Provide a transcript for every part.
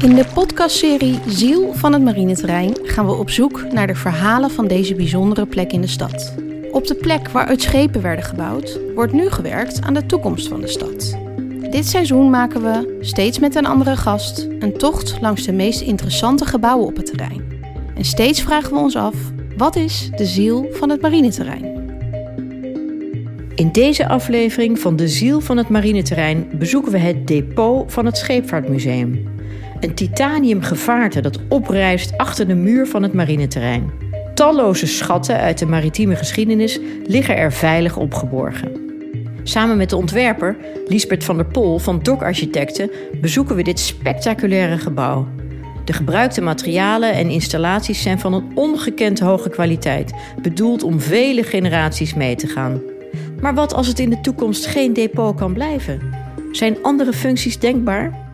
In de podcastserie Ziel van het marineterrein gaan we op zoek naar de verhalen van deze bijzondere plek in de stad. Op de plek waaruit schepen werden gebouwd, wordt nu gewerkt aan de toekomst van de stad. Dit seizoen maken we, steeds met een andere gast, een tocht langs de meest interessante gebouwen op het terrein. En steeds vragen we ons af: wat is de ziel van het marineterrein? In deze aflevering van De Ziel van het Marineterrein bezoeken we het depot van het Scheepvaartmuseum. Een titanium gevaarte dat oprijst achter de muur van het marineterrein. Talloze schatten uit de maritieme geschiedenis liggen er veilig opgeborgen. Samen met de ontwerper Liesbert van der Pol van Dok Architecten bezoeken we dit spectaculaire gebouw. De gebruikte materialen en installaties zijn van een ongekend hoge kwaliteit, bedoeld om vele generaties mee te gaan. Maar wat als het in de toekomst geen depot kan blijven? Zijn andere functies denkbaar?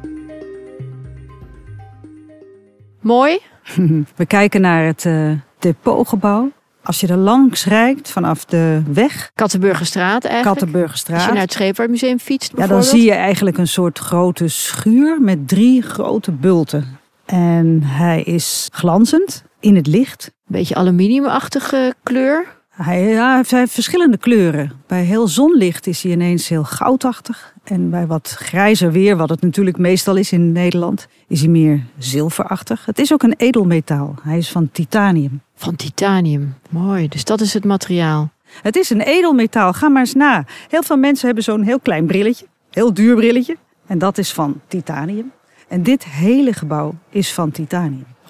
Mooi. We kijken naar het uh, depotgebouw. Als je er langs rijdt vanaf de weg. Kattenburgerstraat eigenlijk. Kattenburgerstraat. Als je naar het Scheepvaartmuseum fietst Ja, dan zie je eigenlijk een soort grote schuur met drie grote bulten. En hij is glanzend in het licht. Beetje aluminiumachtige kleur. Hij, ja, hij heeft verschillende kleuren. Bij heel zonlicht is hij ineens heel goudachtig. En bij wat grijzer weer, wat het natuurlijk meestal is in Nederland, is hij meer zilverachtig. Het is ook een edelmetaal. Hij is van titanium. Van titanium. Mooi. Dus dat is het materiaal. Het is een edelmetaal. Ga maar eens na. Heel veel mensen hebben zo'n heel klein brilletje. Heel duur brilletje. En dat is van titanium. En dit hele gebouw is van titanium. 100%.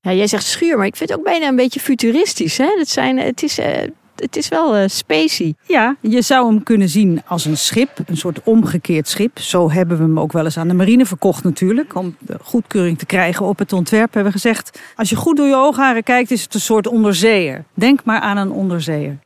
Ja, jij zegt schuur, maar ik vind het ook bijna een beetje futuristisch. Hè? Het, zijn, het, is, uh, het is wel uh, spacey. Ja, je zou hem kunnen zien als een schip, een soort omgekeerd schip. Zo hebben we hem ook wel eens aan de marine verkocht natuurlijk. Om de goedkeuring te krijgen op het ontwerp hebben we gezegd... als je goed door je oogharen kijkt, is het een soort onderzeeër. Denk maar aan een onderzeeër.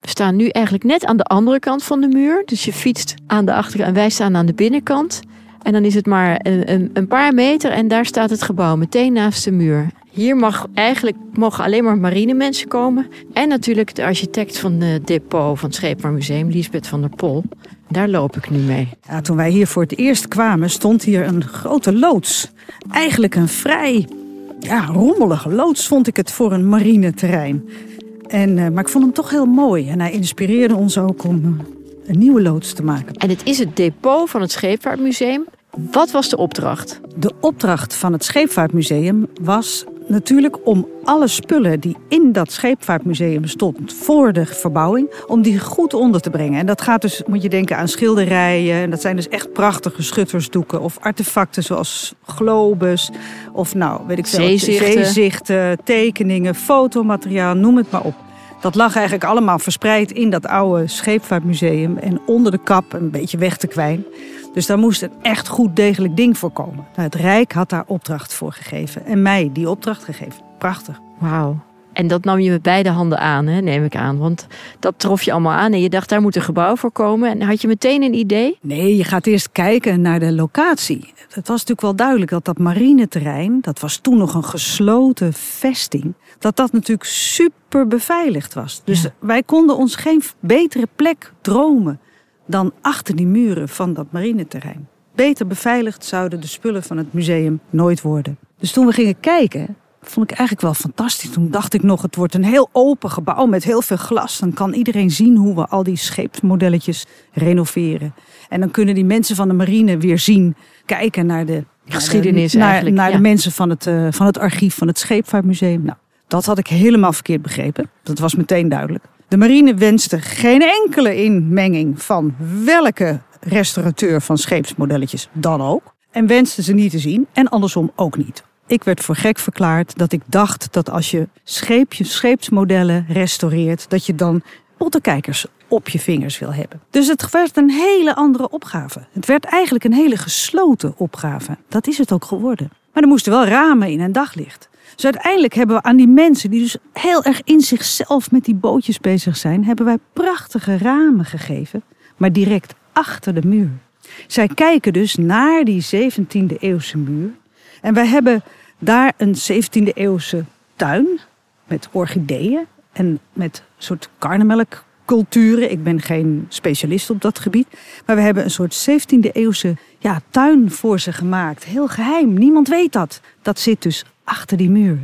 We staan nu eigenlijk net aan de andere kant van de muur. Dus je fietst aan de achterkant en wij staan aan de binnenkant. En dan is het maar een, een, een, paar meter en daar staat het gebouw meteen naast de muur. Hier mag eigenlijk mogen alleen maar marinemensen komen. En natuurlijk de architect van het depot van het Scheepvaartmuseum, Liesbeth van der Pol. Daar loop ik nu mee. Ja, toen wij hier voor het eerst kwamen, stond hier een grote loods. Eigenlijk een vrij ja, rommelige loods vond ik het voor een marineterrein. En, uh, maar ik vond hem toch heel mooi. En hij inspireerde ons ook om uh, een nieuwe loods te maken. En het is het depot van het Scheepvaartmuseum. Wat was de opdracht? De opdracht van het Scheepvaartmuseum was natuurlijk om alle spullen die in dat scheepvaartmuseum stonden voor de verbouwing, om die goed onder te brengen. En dat gaat dus, moet je denken aan schilderijen. En dat zijn dus echt prachtige schuttersdoeken of artefacten zoals globes of nou, weet ik veel, zeezichten, zeezichten tekeningen, fotomateriaal, noem het maar op. Dat lag eigenlijk allemaal verspreid in dat oude scheepvaartmuseum en onder de kap een beetje weg te kwijn. Dus daar moest een echt goed degelijk ding voor komen. Nou, het Rijk had daar opdracht voor gegeven en mij die opdracht gegeven. Prachtig. Wauw. En dat nam je met beide handen aan, hè, neem ik aan. Want dat trof je allemaal aan en je dacht, daar moet een gebouw voor komen. En had je meteen een idee? Nee, je gaat eerst kijken naar de locatie. Het was natuurlijk wel duidelijk dat dat marineterrein, dat was toen nog een gesloten vesting, dat dat natuurlijk super beveiligd was. Dus ja. wij konden ons geen betere plek dromen dan achter die muren van dat marineterrein. Beter beveiligd zouden de spullen van het museum nooit worden. Dus toen we gingen kijken, vond ik eigenlijk wel fantastisch. Toen dacht ik nog, het wordt een heel open gebouw met heel veel glas. Dan kan iedereen zien hoe we al die scheepsmodelletjes renoveren. En dan kunnen die mensen van de marine weer zien, kijken naar de geschiedenis naar, eigenlijk. Naar ja. de mensen van het, uh, van het archief van het Scheepvaartmuseum. Nou, dat had ik helemaal verkeerd begrepen. Dat was meteen duidelijk. De marine wenste geen enkele inmenging van welke restaurateur van scheepsmodelletjes dan ook. En wenste ze niet te zien en andersom ook niet. Ik werd voor gek verklaard dat ik dacht dat als je scheepjes, scheepsmodellen restaureert, dat je dan pottenkijkers op je vingers wil hebben. Dus het werd een hele andere opgave. Het werd eigenlijk een hele gesloten opgave. Dat is het ook geworden. Maar er moesten wel ramen in en daglicht. Dus uiteindelijk hebben we aan die mensen die dus heel erg in zichzelf met die bootjes bezig zijn, hebben wij prachtige ramen gegeven, maar direct achter de muur. Zij kijken dus naar die 17e eeuwse muur. En wij hebben daar een 17e eeuwse tuin met orchideeën en met soort karnemelk culturen. Ik ben geen specialist op dat gebied. Maar we hebben een soort 17e eeuwse ja, tuin voor ze gemaakt. Heel geheim, niemand weet dat. Dat zit dus achter die muur.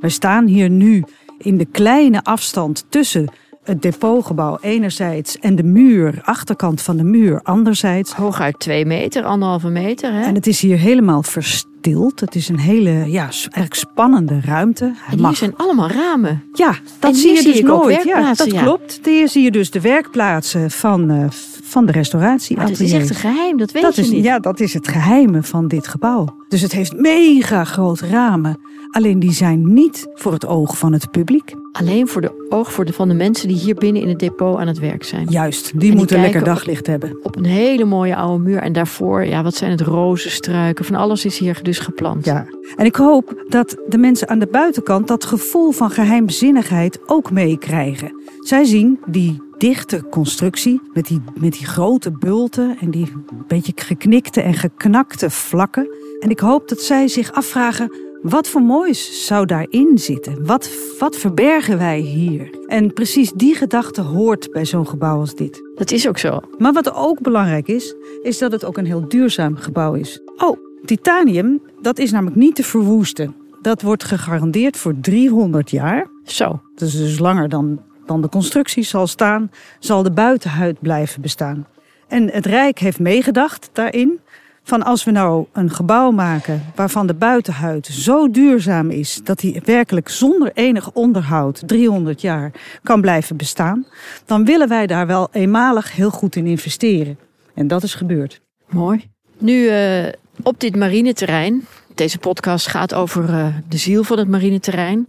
We staan hier nu in de kleine afstand tussen het depotgebouw enerzijds en de muur, achterkant van de muur anderzijds. Hooguit twee meter, anderhalve meter. Hè? En het is hier helemaal verstild. Het is een hele, ja, eigenlijk spannende ruimte. Hij En hier mag- zijn allemaal ramen. Ja, dat En zie je zie dus nooit. Ja, dat ja. klopt. Hier zie je dus de werkplaatsen van, eh, van de restauratie. Maar het is echt een geheim, dat weet dat je is, niet. Ja, dat is het geheime van dit gebouw. Dus het heeft mega grote ramen. Alleen die zijn niet voor het oog van het publiek. Alleen voor de oog voor de, van de mensen die hier binnen in het depot aan het werk zijn. Juist, die die moeten lekker daglicht hebben. Op een hele mooie oude muur. En daarvoor, ja, wat zijn het? Rozenstruiken. Van alles is hier dus geplant. Ja. En ik hoop dat de mensen aan de buitenkant dat gevoel van geheimzinnigheid ook meekrijgen. Zij zien die dichte constructie met die, met die grote bulten en die beetje geknikte en geknakte vlakken. En ik hoop dat zij zich afvragen, wat voor moois zou daarin zitten? Wat, wat verbergen wij hier? En precies die gedachte hoort bij zo'n gebouw als dit. Dat is ook zo. Maar wat ook belangrijk is, is dat het ook een heel duurzaam gebouw is. Oh, titanium, dat is namelijk niet te verwoesten. Dat wordt gegarandeerd voor 300 jaar. Zo. Dat is dus langer dan, dan de constructie zal staan, zal de buitenhuid blijven bestaan. En het Rijk heeft meegedacht daarin. Van als we nou een gebouw maken waarvan de buitenhuid zo duurzaam is dat hij werkelijk zonder enig onderhoud 300 jaar kan blijven bestaan, dan willen wij daar wel eenmalig heel goed in investeren. En dat is gebeurd. Mooi. Nu eh, op dit marineterrein. Deze podcast gaat over eh, de ziel van het marineterrein.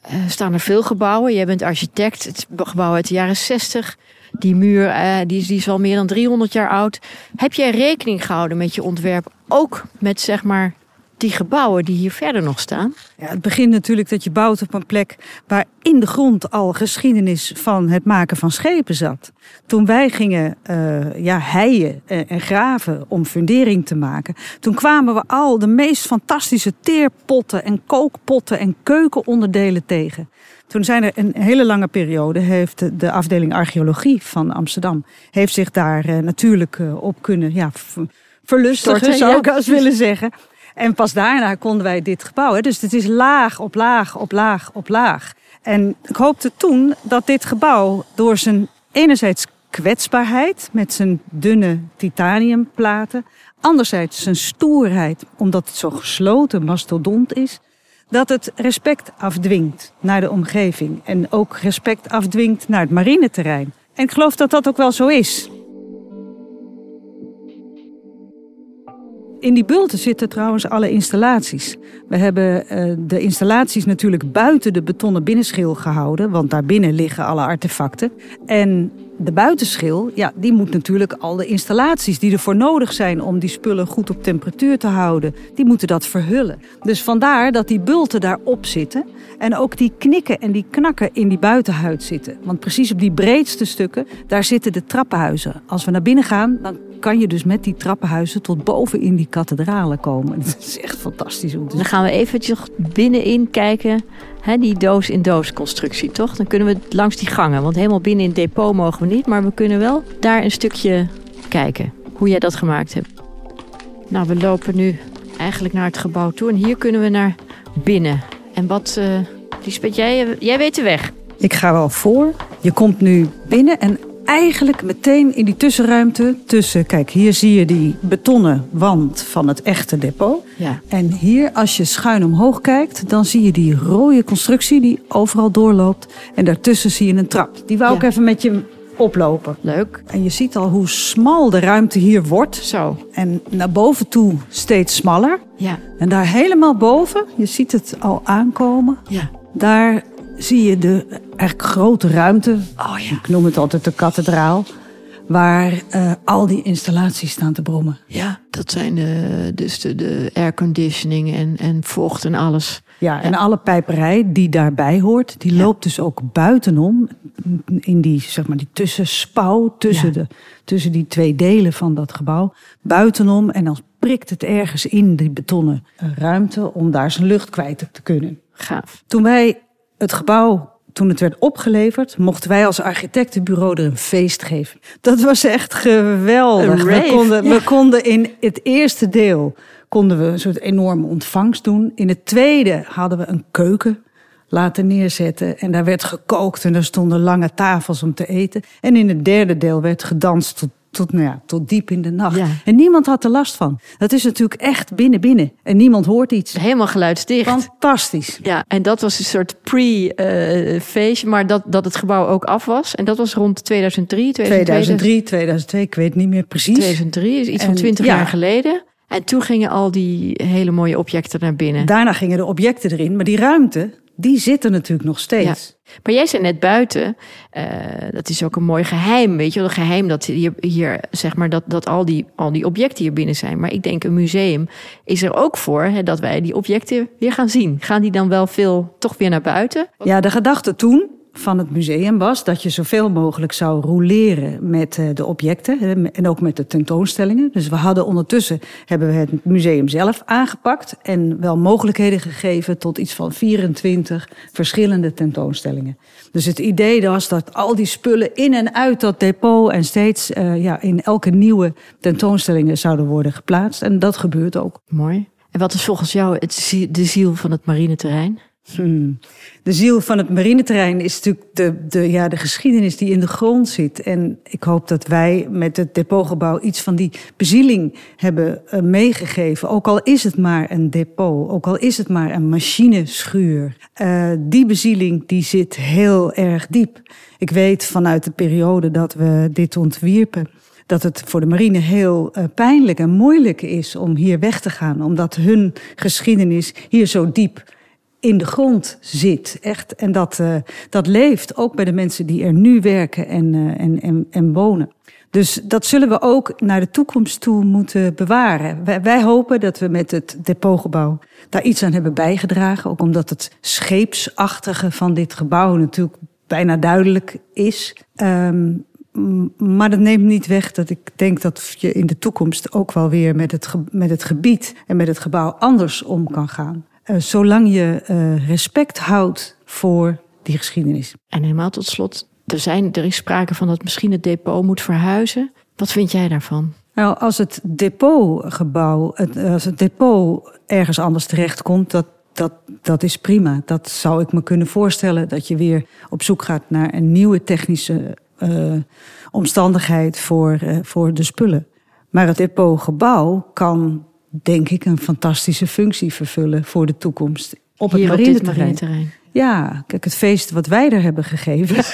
Eh staan er veel gebouwen. Jij bent architect. Het gebouw uit de jaren 60. Die muur die, is, die is al meer dan 300 jaar oud. Heb jij rekening gehouden met je ontwerp? Ook met zeg maar die gebouwen die hier verder nog staan? Ja, het begint natuurlijk dat je bouwt op een plek waar in de grond al geschiedenis van het maken van schepen zat. Toen wij gingen eh, ja, heien en, en graven om fundering te maken, toen kwamen we al de meest fantastische teerpotten en kookpotten en keukenonderdelen tegen. Toen zijn er een hele lange periode, heeft de- de afdeling archeologie van Amsterdam, heeft zich daar eh, natuurlijk eh, op kunnen ja, verlustigen, Storten, zou ja, ik als willen zeggen. En pas daarna konden wij dit gebouw. Hè. Dus het is laag op laag op laag op laag. En ik hoopte toen dat dit gebouw door zijn enerzijds kwetsbaarheid met zijn dunne titaniumplaten, anderzijds zijn stoerheid omdat het zo gesloten mastodont is, dat het respect afdwingt naar de omgeving en ook respect afdwingt naar het marineterrein. En ik geloof dat dat ook wel zo is. In die bulten zitten trouwens alle installaties. We hebben eh, de installaties natuurlijk buiten de betonnen binnenschil gehouden, want daarbinnen liggen alle artefacten. En de buitenschil, ja, die moet natuurlijk al de installaties die ervoor nodig zijn om die spullen goed op temperatuur te houden, die moeten dat verhullen. Dus vandaar dat die bulten daarop zitten en ook die knikken en die knakken in die buitenhuid zitten. Want precies op die breedste stukken, daar zitten de trappenhuizen. Als we naar binnen gaan, dan kan je dus met die trappenhuizen tot boven in die kathedralen komen. Dat is echt fantastisch om te Dan zien. gaan we eventjes binnenin kijken. Die doos-in-doos constructie, toch? Dan kunnen we langs die gangen. Want helemaal binnen in het depot mogen we niet. Maar we kunnen wel daar een stukje kijken. Hoe jij dat gemaakt hebt. Nou, we lopen nu eigenlijk naar het gebouw toe. En hier kunnen we naar binnen. En wat... eh Lisbeth, jij, jij weet de weg. Ik ga wel voor. Je komt nu binnen en eigenlijk meteen in die tussenruimte tussen... Kijk, hier zie je die betonnen wand van het echte depot. Ja. En hier, als je schuin omhoog kijkt, dan zie je die rode constructie die overal doorloopt. En daartussen zie je een trap. Die wou ik Ja. even met je oplopen. Leuk. En je ziet al hoe smal de ruimte hier wordt. Zo. En naar boven toe steeds smaller. Ja. En daar helemaal boven, je ziet het al aankomen. Ja. Daar zie je de eigenlijk grote ruimte. Oh ja. Ik noem het altijd de kathedraal. Waar eh, al die installaties staan te brommen. Ja, dat zijn de, dus de, de airconditioning en, en vocht en alles. Ja, en alle pijperij die daarbij hoort, die Ja. loopt dus ook buitenom. In die, zeg maar, die tussenspouw tussen, de, tussen die twee delen van dat gebouw. Buitenom en dan prikt het ergens in die betonnen ruimte om daar zijn lucht kwijt te kunnen. Gaaf. Toen wij het gebouw toen het werd opgeleverd, mochten wij als architectenbureau er een feest geven. Dat was echt geweldig. We konden, ja. we konden in het eerste deel konden we een soort enorme ontvangst doen. In het tweede hadden we een keuken laten neerzetten. En daar werd gekookt en er stonden lange tafels om te eten. En in het derde deel werd gedanst tot, tot, nou ja, tot diep in de nacht. Ja. En niemand had er last van. Dat is natuurlijk echt binnen binnen. En niemand hoort iets. Helemaal geluidsdicht. Fantastisch. Ja, en dat was een soort pre-feestje, maar dat, dat het gebouw ook af was. En dat was rond 2003, 2003, 2002, ik weet niet meer precies. 2003 is iets van En, 20 ja. jaar geleden. En toen gingen al die hele mooie objecten naar binnen. Daarna gingen de objecten erin, maar die ruimte, die zit er natuurlijk nog steeds. Maar jij zei net buiten, eh, dat is ook een mooi geheim, weet je wel, een geheim dat hier, hier zeg maar, dat, dat al, die, al die objecten hier binnen zijn. Maar ik denk, een museum is er ook voor hè, dat wij die objecten weer gaan zien. Gaan die dan wel veel toch weer naar buiten? Ja, de gedachte toen van het museum was dat je zoveel mogelijk zou roleren met eh, de objecten en ook met de tentoonstellingen. Dus we hadden ondertussen hebben we het museum zelf aangepakt en wel mogelijkheden gegeven tot iets van 24 verschillende tentoonstellingen. Dus het idee was dat al die spullen in en uit dat depot en steeds eh, ja, in elke nieuwe tentoonstellingen zouden worden geplaatst. En dat gebeurt ook. Mooi. En wat is volgens jou het, de ziel van het marineterrein? Hmm. De ziel van het marineterrein is natuurlijk de, de, ja, de geschiedenis die in de grond zit. En ik hoop dat wij met het depotgebouw iets van die bezieling hebben eh, meegegeven. Ook al is het maar een depot, ook al is het maar een machineschuur. Eh, die bezieling die zit heel erg diep. Ik weet vanuit de periode dat we dit ontwierpen dat het voor de marine heel eh, pijnlijk en moeilijk is om hier weg te gaan, omdat hun geschiedenis hier zo diep in de grond zit. Echt. En dat, eh, dat leeft ook bij de mensen die er nu werken en, eh, en, en, en wonen. Dus dat zullen we ook naar de toekomst toe moeten bewaren. Wij, wij hopen dat we met het depotgebouw daar iets aan hebben bijgedragen. Ook omdat het scheepsachtige van dit gebouw natuurlijk bijna duidelijk is. Ehm, maar dat neemt niet weg dat ik denk dat je in de toekomst ook wel weer met het, met het gebied en met het gebouw anders om kan gaan. Eh, zolang je eh, respect houdt voor die geschiedenis. En helemaal tot slot, er, zijn, er is sprake van dat misschien het depot moet verhuizen. Wat vind jij daarvan? Nou, als het depotgebouw, het, als het depot ergens anders terechtkomt, dat, dat, dat is prima. Dat zou ik me kunnen voorstellen, dat je weer op zoek gaat naar een nieuwe technische eh, omstandigheid voor, eh, voor de spullen. Maar het depotgebouw kan, denk ik, een fantastische functie vervullen voor de toekomst. Op het Hier op dit marineterrein. marineterrein. Ja, kijk, het feest wat wij er hebben gegeven,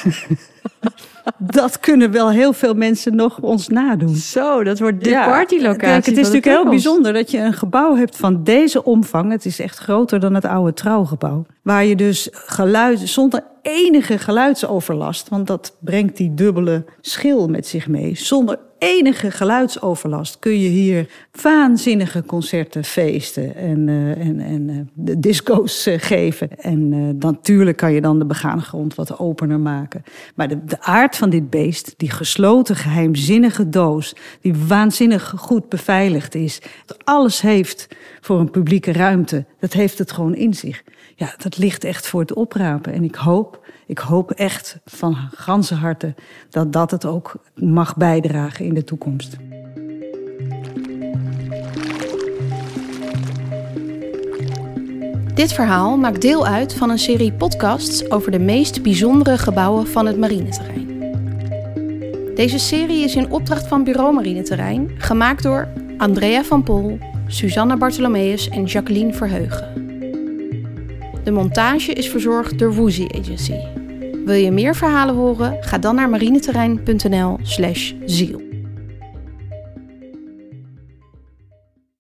dat kunnen wel heel veel mensen nog ons nadoen. Zo, dat wordt de Ja, partylocatie. Kijk, het is natuurlijk heel bijzonder dat je een gebouw hebt van deze omvang. Het is echt groter dan het oude trouwgebouw. Waar je dus geluid, zonder enige geluidsoverlast, want dat brengt die dubbele schil met zich mee. Zonder enige geluidsoverlast kun je hier waanzinnige concerten, feesten en, eh, en, en eh, de disco's eh, geven. En dan, natuurlijk kan je dan de begane grond wat opener maken. Maar de, de aard van dit beest, die gesloten, geheimzinnige doos, die waanzinnig goed beveiligd is, dat alles heeft voor een publieke ruimte, dat heeft het gewoon in zich. Ja, dat ligt echt voor het oprapen. En ik hoop, ik hoop echt van ganse harte dat dat het ook mag bijdragen in de toekomst. Dit verhaal maakt deel uit van een serie podcasts over de meest bijzondere gebouwen van het marineterrein. Deze serie is in opdracht van Bureau Marineterrein, gemaakt door Andrea van Pol, Susanne Bartholomeus en Jacqueline Verheugen. De montage is verzorgd door Woozy Agency. Wil je meer verhalen horen? Ga dan naar marineterrein.nl/ziel.